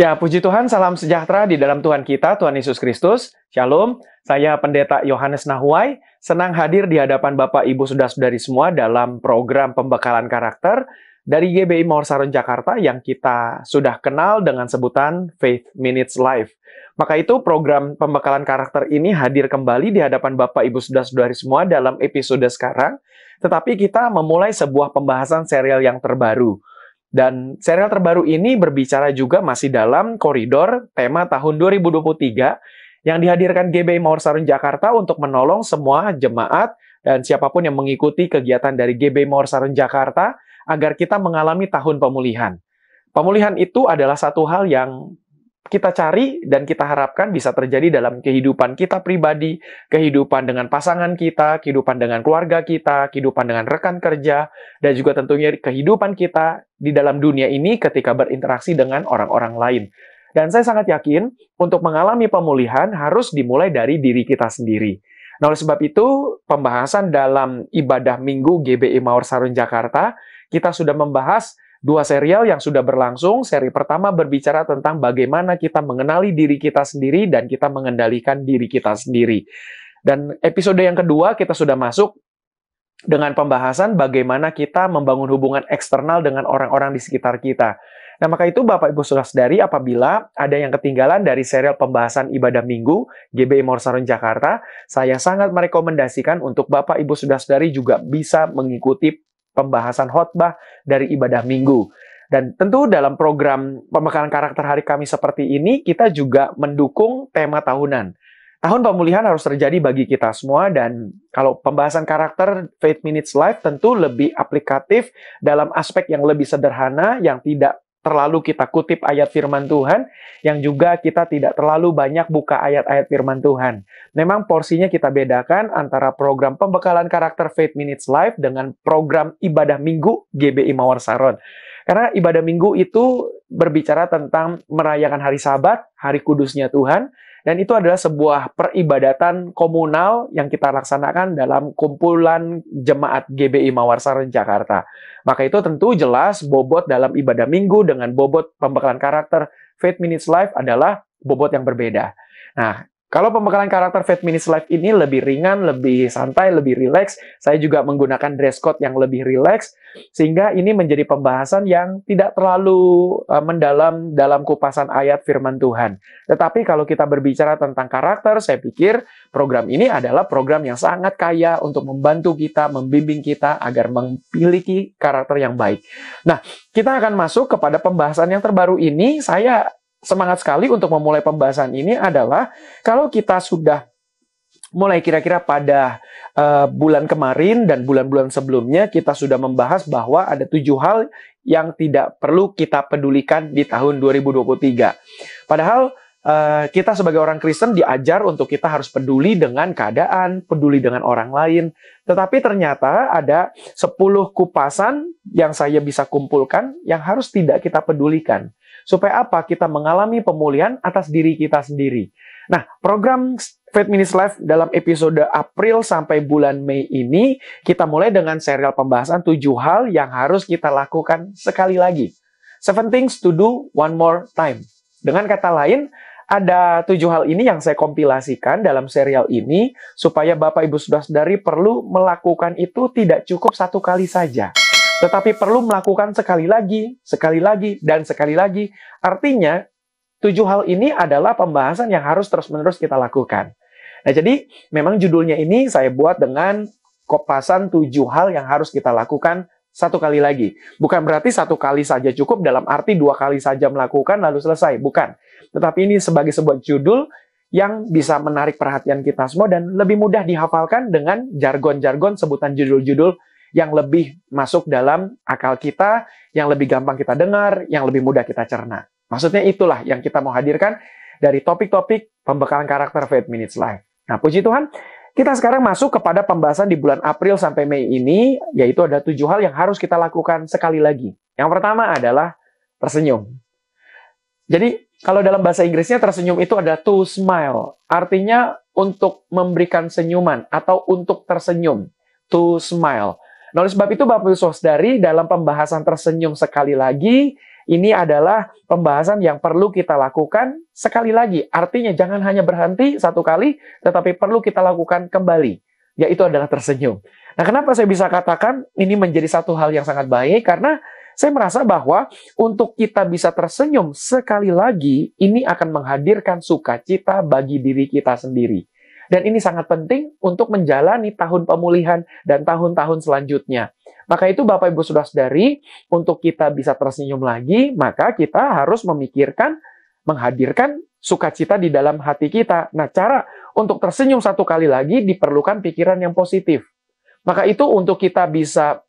Ya, puji Tuhan, salam sejahtera di dalam Tuhan kita, Tuhan Yesus Kristus. Shalom, saya Pendeta Yohanes Nahuai. Senang hadir di hadapan Bapak, Ibu, Saudara-saudari semua dalam program pembekalan karakter dari GBI Mawar Saron Jakarta yang kita sudah kenal dengan sebutan Faith Minutes Live. Maka itu program pembekalan karakter ini hadir kembali di hadapan Bapak, Ibu, Saudara-saudari semua dalam episode sekarang. Tetapi kita memulai sebuah pembahasan serial yang terbaru dan serial terbaru ini berbicara juga masih dalam koridor tema tahun 2023 yang dihadirkan GBI Mawar Sarun Jakarta untuk menolong semua jemaat dan siapa pun yang mengikuti kegiatan dari GBI Mawar Sarun Jakarta agar kita mengalami tahun pemulihan. Pemulihan itu adalah satu hal yang kita cari dan kita harapkan bisa terjadi dalam kehidupan kita pribadi, kehidupan dengan pasangan kita, kehidupan dengan keluarga kita, kehidupan dengan rekan kerja, dan juga tentunya kehidupan kita di dalam dunia ini ketika berinteraksi dengan orang-orang lain. Dan saya sangat yakin untuk mengalami pemulihan harus dimulai dari diri kita sendiri. Nah, oleh sebab itu, pembahasan dalam ibadah minggu GBI Mawar Sarun Jakarta, kita sudah membahas dua serial yang sudah berlangsung. Seri pertama berbicara tentang bagaimana kita mengenali diri kita sendiri dan kita mengendalikan diri kita sendiri. Dan episode yang kedua kita sudah masuk dengan pembahasan bagaimana kita membangun hubungan eksternal dengan orang-orang di sekitar kita. Nah, maka itu Bapak Ibu Saudara-saudari apabila ada yang ketinggalan dari serial pembahasan ibadah minggu GBI Morsaron Jakarta, saya sangat merekomendasikan untuk Bapak Ibu Saudara-saudari juga bisa mengikuti pembahasan khotbah dari ibadah minggu. Dan tentu dalam program pembekalan karakter hari kami seperti ini, kita juga mendukung tema tahunan. Tahun pemulihan harus terjadi bagi kita semua dan kalau pembahasan karakter Faith Minutes Live tentu lebih aplikatif dalam aspek yang lebih sederhana, yang tidak terlalu kita kutip ayat firman Tuhan, yang juga kita tidak terlalu banyak buka ayat-ayat firman Tuhan. Memang porsinya kita bedakan antara program pembekalan karakter Faith Minutes Live dengan program ibadah minggu GBI Mawar Saron. Karena ibadah minggu itu berbicara tentang merayakan hari sabat, hari kudusnya Tuhan, dan itu adalah sebuah peribadatan komunal yang kita laksanakan dalam kumpulan jemaat GBI Mawarsaran Jakarta. Maka itu tentu jelas bobot dalam ibadah minggu dengan bobot pembekalan karakter Faith Minutes Live adalah bobot yang berbeda. Nah, kalau pembekalan karakter Faith Minutes Live ini lebih ringan, lebih santai, lebih rileks, saya juga menggunakan dress code yang lebih rileks, sehingga ini menjadi pembahasan yang tidak terlalu uh, mendalam dalam kupasan ayat firman Tuhan. Tetapi kalau kita berbicara tentang karakter, saya pikir program ini adalah program yang sangat kaya untuk membantu kita, membimbing kita agar memiliki karakter yang baik. Nah, kita akan masuk kepada pembahasan yang terbaru ini. Saya semangat sekali untuk memulai pembahasan ini adalah kalau kita sudah mulai kira-kira pada uh, bulan kemarin dan bulan-bulan sebelumnya kita sudah membahas bahwa ada tujuh hal yang tidak perlu kita pedulikan di tahun 2023. Padahal uh, kita sebagai orang Kristen diajar untuk kita harus peduli dengan keadaan, peduli dengan orang lain. Tetapi ternyata ada 10 kupasan yang saya bisa kumpulkan yang harus tidak kita pedulikan. Supaya apa? Kita mengalami pemulihan atas diri kita sendiri. Nah, program Faith Minutes Live dalam episode April sampai bulan Mei ini, kita mulai dengan serial pembahasan tujuh hal yang harus kita lakukan sekali lagi. Seven things to do one more time. Dengan kata lain, ada tujuh hal ini yang saya kompilasikan dalam serial ini, supaya Bapak Ibu Saudara-saudari perlu melakukan itu tidak cukup satu kali saja tetapi perlu melakukan sekali lagi, sekali lagi, dan sekali lagi. Artinya, tujuh hal ini adalah pembahasan yang harus terus-menerus kita lakukan. Nah, jadi memang judulnya ini saya buat dengan kopasan tujuh hal yang harus kita lakukan satu kali lagi. Bukan berarti satu kali saja cukup dalam arti dua kali saja melakukan lalu selesai. Bukan. Tetapi ini sebagai sebuah judul yang bisa menarik perhatian kita semua dan lebih mudah dihafalkan dengan jargon-jargon sebutan judul-judul yang lebih masuk dalam akal kita, yang lebih gampang kita dengar, yang lebih mudah kita cerna. Maksudnya itulah yang kita mau hadirkan dari topik-topik pembekalan karakter Faith Minutes Live. Nah, puji Tuhan, kita sekarang masuk kepada pembahasan di bulan April sampai Mei ini, yaitu ada tujuh hal yang harus kita lakukan sekali lagi. Yang pertama adalah tersenyum. Jadi, kalau dalam bahasa Inggrisnya tersenyum itu adalah to smile. Artinya untuk memberikan senyuman atau untuk tersenyum. To smile. Nah, oleh sebab itu Bapak Ibu Saudari dalam pembahasan tersenyum sekali lagi Ini adalah pembahasan yang perlu kita lakukan sekali lagi. Artinya jangan hanya berhenti satu kali, tetapi perlu kita lakukan kembali. Yaitu adalah tersenyum. Nah, kenapa saya bisa katakan ini menjadi satu hal yang sangat baik? Karena saya merasa bahwa untuk kita bisa tersenyum sekali lagi, ini akan menghadirkan sukacita bagi diri kita sendiri. Dan ini sangat penting untuk menjalani tahun pemulihan dan tahun-tahun selanjutnya. Maka itu Bapak Ibu sudah sadari, untuk kita bisa tersenyum lagi, maka kita harus memikirkan, menghadirkan sukacita di dalam hati kita. Nah, cara untuk tersenyum satu kali lagi diperlukan pikiran yang positif. Maka itu untuk kita bisa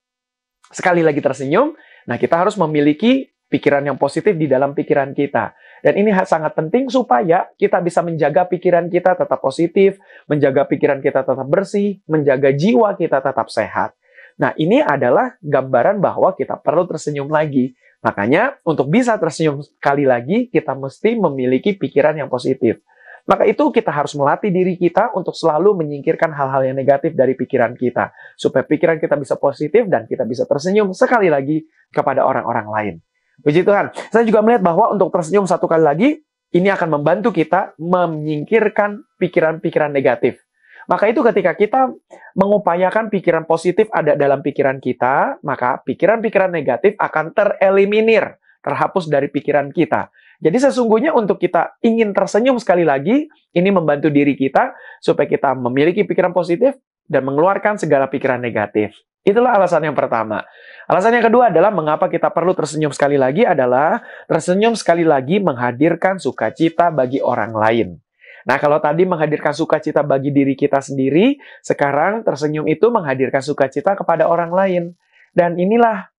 sekali lagi tersenyum, nah kita harus memiliki pikiran yang positif di dalam pikiran kita. Dan ini sangat penting supaya kita bisa menjaga pikiran kita tetap positif, menjaga pikiran kita tetap bersih, menjaga jiwa kita tetap sehat. Nah, ini adalah gambaran bahwa kita perlu tersenyum lagi. Makanya, untuk bisa tersenyum sekali lagi, kita mesti memiliki pikiran yang positif. Maka itu kita harus melatih diri kita untuk selalu menyingkirkan hal-hal yang negatif dari pikiran kita. Supaya pikiran kita bisa positif dan kita bisa tersenyum sekali lagi kepada orang-orang lain. Puji Tuhan. Saya juga melihat bahwa untuk tersenyum satu kali lagi, ini akan membantu kita menyingkirkan pikiran-pikiran negatif. Maka itu ketika kita mengupayakan pikiran positif ada dalam pikiran kita, maka pikiran-pikiran negatif akan tereliminir, terhapus dari pikiran kita. Jadi sesungguhnya untuk kita ingin tersenyum sekali lagi, ini membantu diri kita supaya kita memiliki pikiran positif dan mengeluarkan segala pikiran negatif. Itulah alasan yang pertama. Alasan yang kedua adalah mengapa kita perlu tersenyum sekali lagi adalah tersenyum sekali lagi menghadirkan sukacita bagi orang lain. Nah, kalau tadi menghadirkan sukacita bagi diri kita sendiri, sekarang tersenyum itu menghadirkan sukacita kepada orang lain. Dan inilah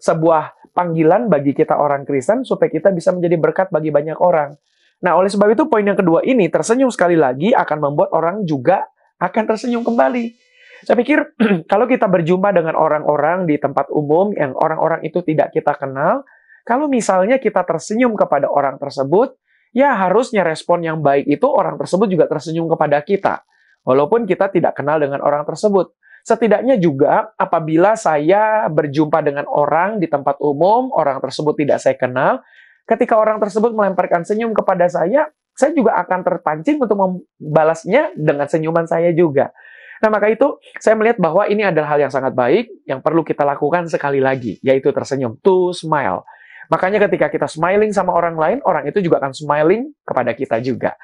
sebuah panggilan bagi kita orang Kristen supaya kita bisa menjadi berkat bagi banyak orang. Nah, oleh sebab itu poin yang kedua ini, tersenyum sekali lagi akan membuat orang juga akan tersenyum kembali. Saya pikir kalau kita berjumpa dengan orang-orang di tempat umum yang orang-orang itu tidak kita kenal, kalau misalnya kita tersenyum kepada orang tersebut, ya harusnya respon yang baik itu orang tersebut juga tersenyum kepada kita. Walaupun kita tidak kenal dengan orang tersebut. Setidaknya juga apabila saya berjumpa dengan orang di tempat umum, orang tersebut tidak saya kenal, ketika orang tersebut melemparkan senyum kepada saya, saya juga akan terpancing untuk membalasnya dengan senyuman saya juga. Nah, maka itu saya melihat bahwa ini adalah hal yang sangat baik yang perlu kita lakukan sekali lagi, yaitu tersenyum, to smile. Makanya ketika kita smiling sama orang lain, orang itu juga akan smiling kepada kita juga.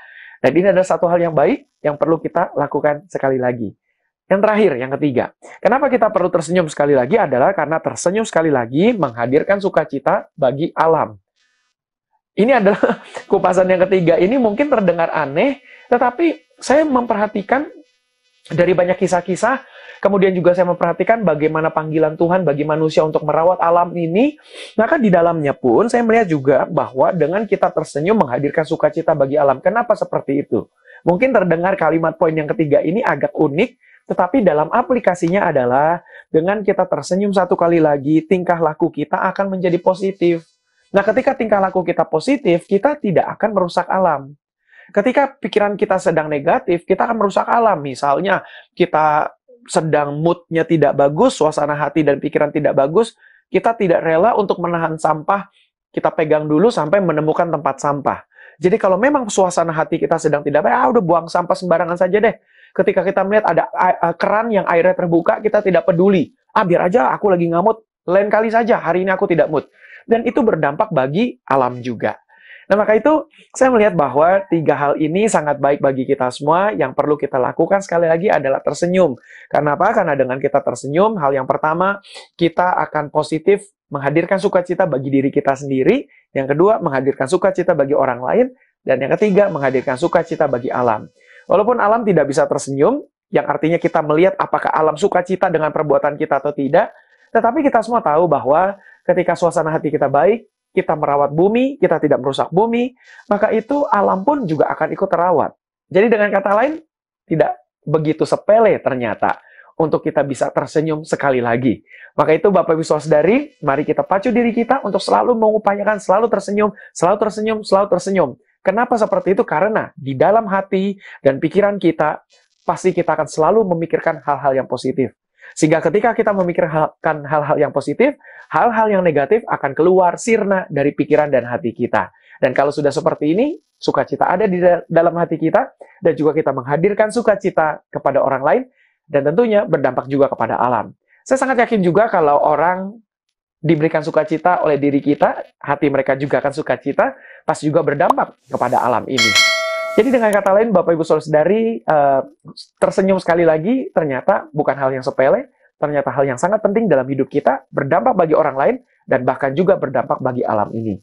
Dan ini adalah satu hal yang baik yang perlu kita lakukan sekali lagi. Yang terakhir, yang ketiga. Kenapa kita perlu tersenyum sekali lagi adalah karena tersenyum sekali lagi menghadirkan sukacita bagi alam. Ini adalah kupasan yang ketiga. Ini mungkin terdengar aneh, tetapi saya memperhatikan dari banyak kisah-kisah, kemudian juga saya memperhatikan bagaimana panggilan Tuhan bagi manusia untuk merawat alam ini, maka di dalamnya pun saya melihat juga bahwa dengan kita tersenyum menghadirkan sukacita bagi alam. Kenapa seperti itu? Mungkin terdengar kalimat poin yang ketiga ini agak unik, tetapi dalam aplikasinya adalah dengan kita tersenyum satu kali lagi, tingkah laku kita akan menjadi positif. Nah, ketika tingkah laku kita positif, kita tidak akan merusak alam. Ketika pikiran kita sedang negatif, kita akan merusak alam. Misalnya, kita sedang moodnya tidak bagus, suasana hati dan pikiran tidak bagus, kita tidak rela untuk menahan sampah, kita pegang dulu sampai menemukan tempat sampah. Jadi kalau memang suasana hati kita sedang tidak baik, ah udah buang sampah sembarangan saja deh. Ketika kita melihat ada keran yang airnya terbuka, kita tidak peduli. Ah biar aja aku lagi ngamut, lain kali saja hari ini aku tidak mood. Dan itu berdampak bagi alam juga. Nah, maka itu saya melihat bahwa tiga hal ini sangat baik bagi kita semua. Yang perlu kita lakukan sekali lagi adalah tersenyum. Karena apa? Karena dengan kita tersenyum, hal yang pertama, kita akan positif menghadirkan sukacita bagi diri kita sendiri. Yang kedua, menghadirkan sukacita bagi orang lain. Dan yang ketiga, menghadirkan sukacita bagi alam. Walaupun alam tidak bisa tersenyum, yang artinya kita melihat apakah alam sukacita dengan perbuatan kita atau tidak, tetapi kita semua tahu bahwa ketika suasana hati kita baik, kita merawat bumi, kita tidak merusak bumi, maka itu alam pun juga akan ikut terawat. Jadi dengan kata lain, tidak begitu sepele ternyata untuk kita bisa tersenyum sekali lagi. Maka itu Bapak Ibu Saudari, mari kita pacu diri kita untuk selalu mengupayakan selalu tersenyum, selalu tersenyum, selalu tersenyum. Kenapa seperti itu? Karena di dalam hati dan pikiran kita, pasti kita akan selalu memikirkan hal-hal yang positif. Sehingga ketika kita memikirkan hal-hal yang positif, hal-hal yang negatif akan keluar sirna dari pikiran dan hati kita. Dan kalau sudah seperti ini, sukacita ada di dalam hati kita, dan juga kita menghadirkan sukacita kepada orang lain, dan tentunya berdampak juga kepada alam. Saya sangat yakin juga kalau orang diberikan sukacita oleh diri kita, hati mereka juga akan sukacita, pasti juga berdampak kepada alam ini. Jadi dengan kata lain, Bapak Ibu Saudari uh, tersenyum sekali lagi, ternyata bukan hal yang sepele, ternyata hal yang sangat penting dalam hidup kita, berdampak bagi orang lain, dan bahkan juga berdampak bagi alam ini.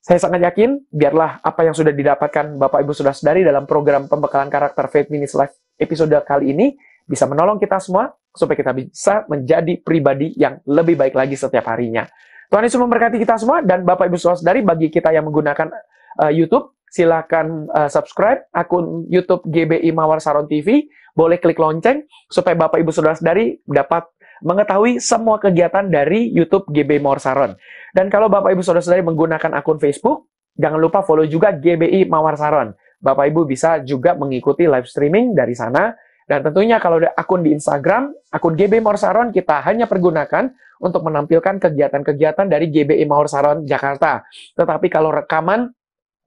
Saya sangat yakin, biarlah apa yang sudah didapatkan Bapak Ibu Saudari dalam program pembekalan karakter Faith Minutes Life episode kali ini, bisa menolong kita semua supaya kita bisa menjadi pribadi yang lebih baik lagi setiap harinya. Tuhan Yesus memberkati kita semua dan Bapak Ibu Saudari bagi kita yang menggunakan uh, YouTube, silakan uh, subscribe akun YouTube GBI Mawar Saron TV, boleh klik lonceng supaya Bapak Ibu Saudari dapat mengetahui semua kegiatan dari YouTube GBI Mawar Saron. Dan kalau Bapak Ibu Saudari menggunakan akun Facebook, jangan lupa follow juga GBI Mawar Saron. Bapak Ibu bisa juga mengikuti live streaming dari sana dan tentunya kalau ada akun di Instagram, akun GB Morsaron kita hanya pergunakan untuk menampilkan kegiatan-kegiatan dari GBI Morsaron Jakarta. Tetapi kalau rekaman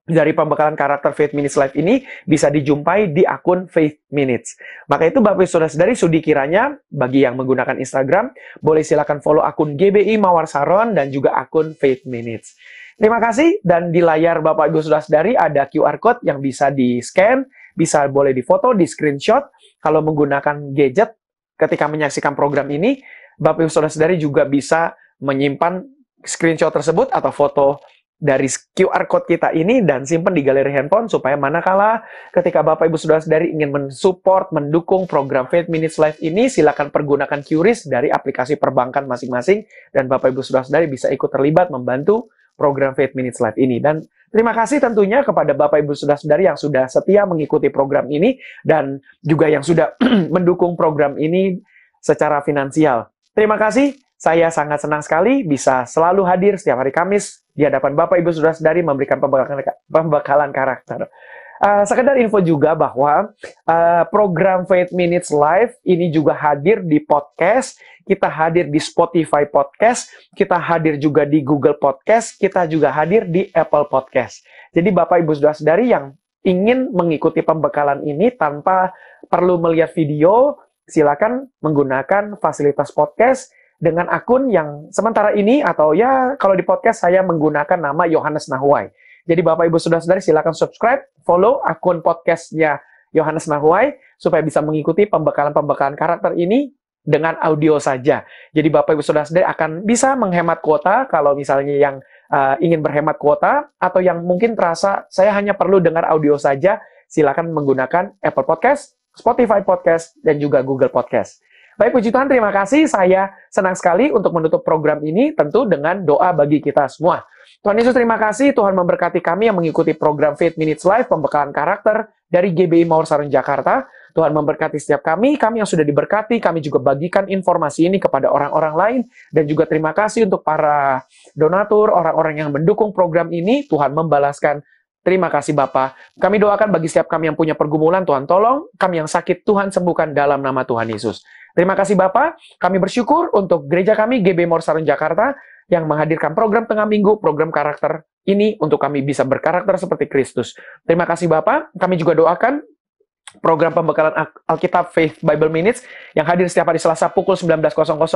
dari pembekalan karakter Faith Minutes Live ini bisa dijumpai di akun Faith Minutes. Maka itu Bapak Ibu Saudara-saudari sudi kiranya bagi yang menggunakan Instagram boleh silakan follow akun GBI Mawar Saron dan juga akun Faith Minutes. Terima kasih dan di layar Bapak Ibu Saudara-saudari ada QR code yang bisa di-scan, bisa boleh difoto, di screenshot kalau menggunakan gadget ketika menyaksikan program ini, Bapak Ibu Saudara-saudari juga bisa menyimpan screenshot tersebut atau foto dari QR code kita ini dan simpan di galeri handphone supaya manakala ketika Bapak Ibu Saudara-saudari ingin mensupport, mendukung program Faith Minutes Live ini, silakan pergunakan QRIS dari aplikasi perbankan masing-masing dan Bapak Ibu Saudara-saudari bisa ikut terlibat membantu program Faith Minutes Live ini. Dan terima kasih tentunya kepada Bapak Ibu Saudara-saudari yang sudah setia mengikuti program ini dan juga yang sudah mendukung program ini secara finansial. Terima kasih. Saya sangat senang sekali bisa selalu hadir setiap hari Kamis di hadapan Bapak Ibu Saudara-saudari memberikan pembekalan, karakter. Uh, sekedar info juga bahwa uh, program Faith Minutes Live ini juga hadir di podcast, kita hadir di Spotify Podcast, kita hadir juga di Google Podcast, kita juga hadir di Apple Podcast. Jadi Bapak Ibu Saudara-saudari yang ingin mengikuti pembekalan ini tanpa perlu melihat video, silakan menggunakan fasilitas podcast dengan akun yang sementara ini atau ya kalau di podcast saya menggunakan nama Yohanes Nahuai. Jadi Bapak Ibu Saudara-saudari silakan subscribe, follow akun podcastnya Yohanes Nahuai supaya bisa mengikuti pembekalan-pembekalan karakter ini dengan audio saja. Jadi Bapak Ibu Saudara-saudari akan bisa menghemat kuota kalau misalnya yang uh, ingin berhemat kuota atau yang mungkin terasa saya hanya perlu dengar audio saja, silakan menggunakan Apple Podcast, Spotify Podcast, dan juga Google Podcast. Baik, puji Tuhan, terima kasih. Saya senang sekali untuk menutup program ini tentu dengan doa bagi kita semua. Tuhan Yesus, terima kasih. Tuhan memberkati kami yang mengikuti program Faith Minutes Live, pembekalan karakter dari GBI Mawar Sarun Jakarta. Tuhan memberkati setiap kami, kami yang sudah diberkati, kami juga bagikan informasi ini kepada orang-orang lain, dan juga terima kasih untuk para donatur, orang-orang yang mendukung program ini, Tuhan membalaskan Terima kasih Bapak. Kami doakan bagi setiap kami yang punya pergumulan, Tuhan tolong. Kami yang sakit, Tuhan sembuhkan dalam nama Tuhan Yesus. Terima kasih Bapak. Kami bersyukur untuk gereja kami, GB Morsaren Jakarta, yang menghadirkan program tengah minggu, program karakter ini untuk kami bisa berkarakter seperti Kristus. Terima kasih Bapak. Kami juga doakan program pembekalan Alkitab Faith Bible Minutes yang hadir setiap hari Selasa pukul 19.00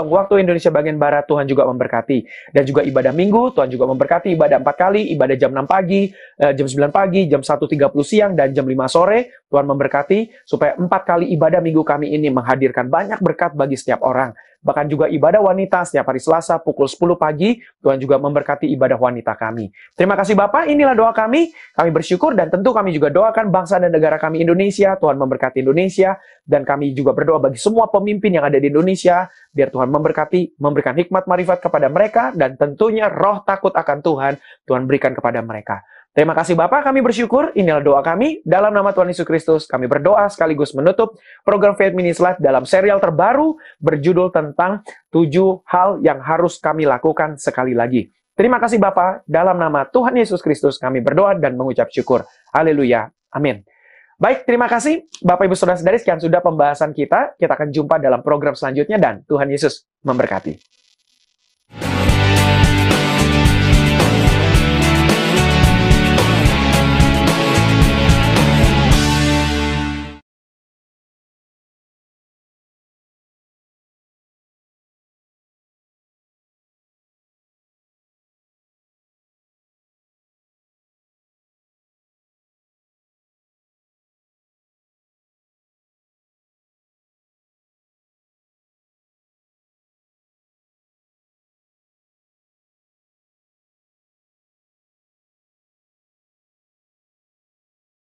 waktu Indonesia bagian Barat. Tuhan juga memberkati. Dan juga ibadah minggu, Tuhan juga memberkati ibadah empat kali, ibadah jam 6 pagi, eh, jam 9 pagi, jam 1.30 siang, dan jam 5 sore. Tuhan memberkati supaya empat kali ibadah minggu kami ini menghadirkan banyak berkat bagi setiap orang. Bahkan juga ibadah wanita setiap hari Selasa pukul 10 pagi, Tuhan juga memberkati ibadah wanita kami. Terima kasih Bapak, inilah doa kami. Kami bersyukur dan tentu kami juga doakan bangsa dan negara kami Indonesia. Tuhan memberkati Indonesia dan kami juga berdoa bagi semua pemimpin yang ada di Indonesia biar Tuhan memberkati, memberikan hikmat marifat kepada mereka dan tentunya roh takut akan Tuhan Tuhan berikan kepada mereka. Terima kasih Bapak, kami bersyukur. Inilah doa kami. Dalam nama Tuhan Yesus Kristus, kami berdoa sekaligus menutup program Faith Minutes Live dalam serial terbaru berjudul tentang tujuh hal yang harus kami lakukan sekali lagi. Terima kasih Bapak, dalam nama Tuhan Yesus Kristus kami berdoa dan mengucap syukur. Haleluya. Amin. Baik, terima kasih Bapak Ibu Saudara-saudari sekian sudah pembahasan kita. Kita akan jumpa dalam program selanjutnya dan Tuhan Yesus memberkati.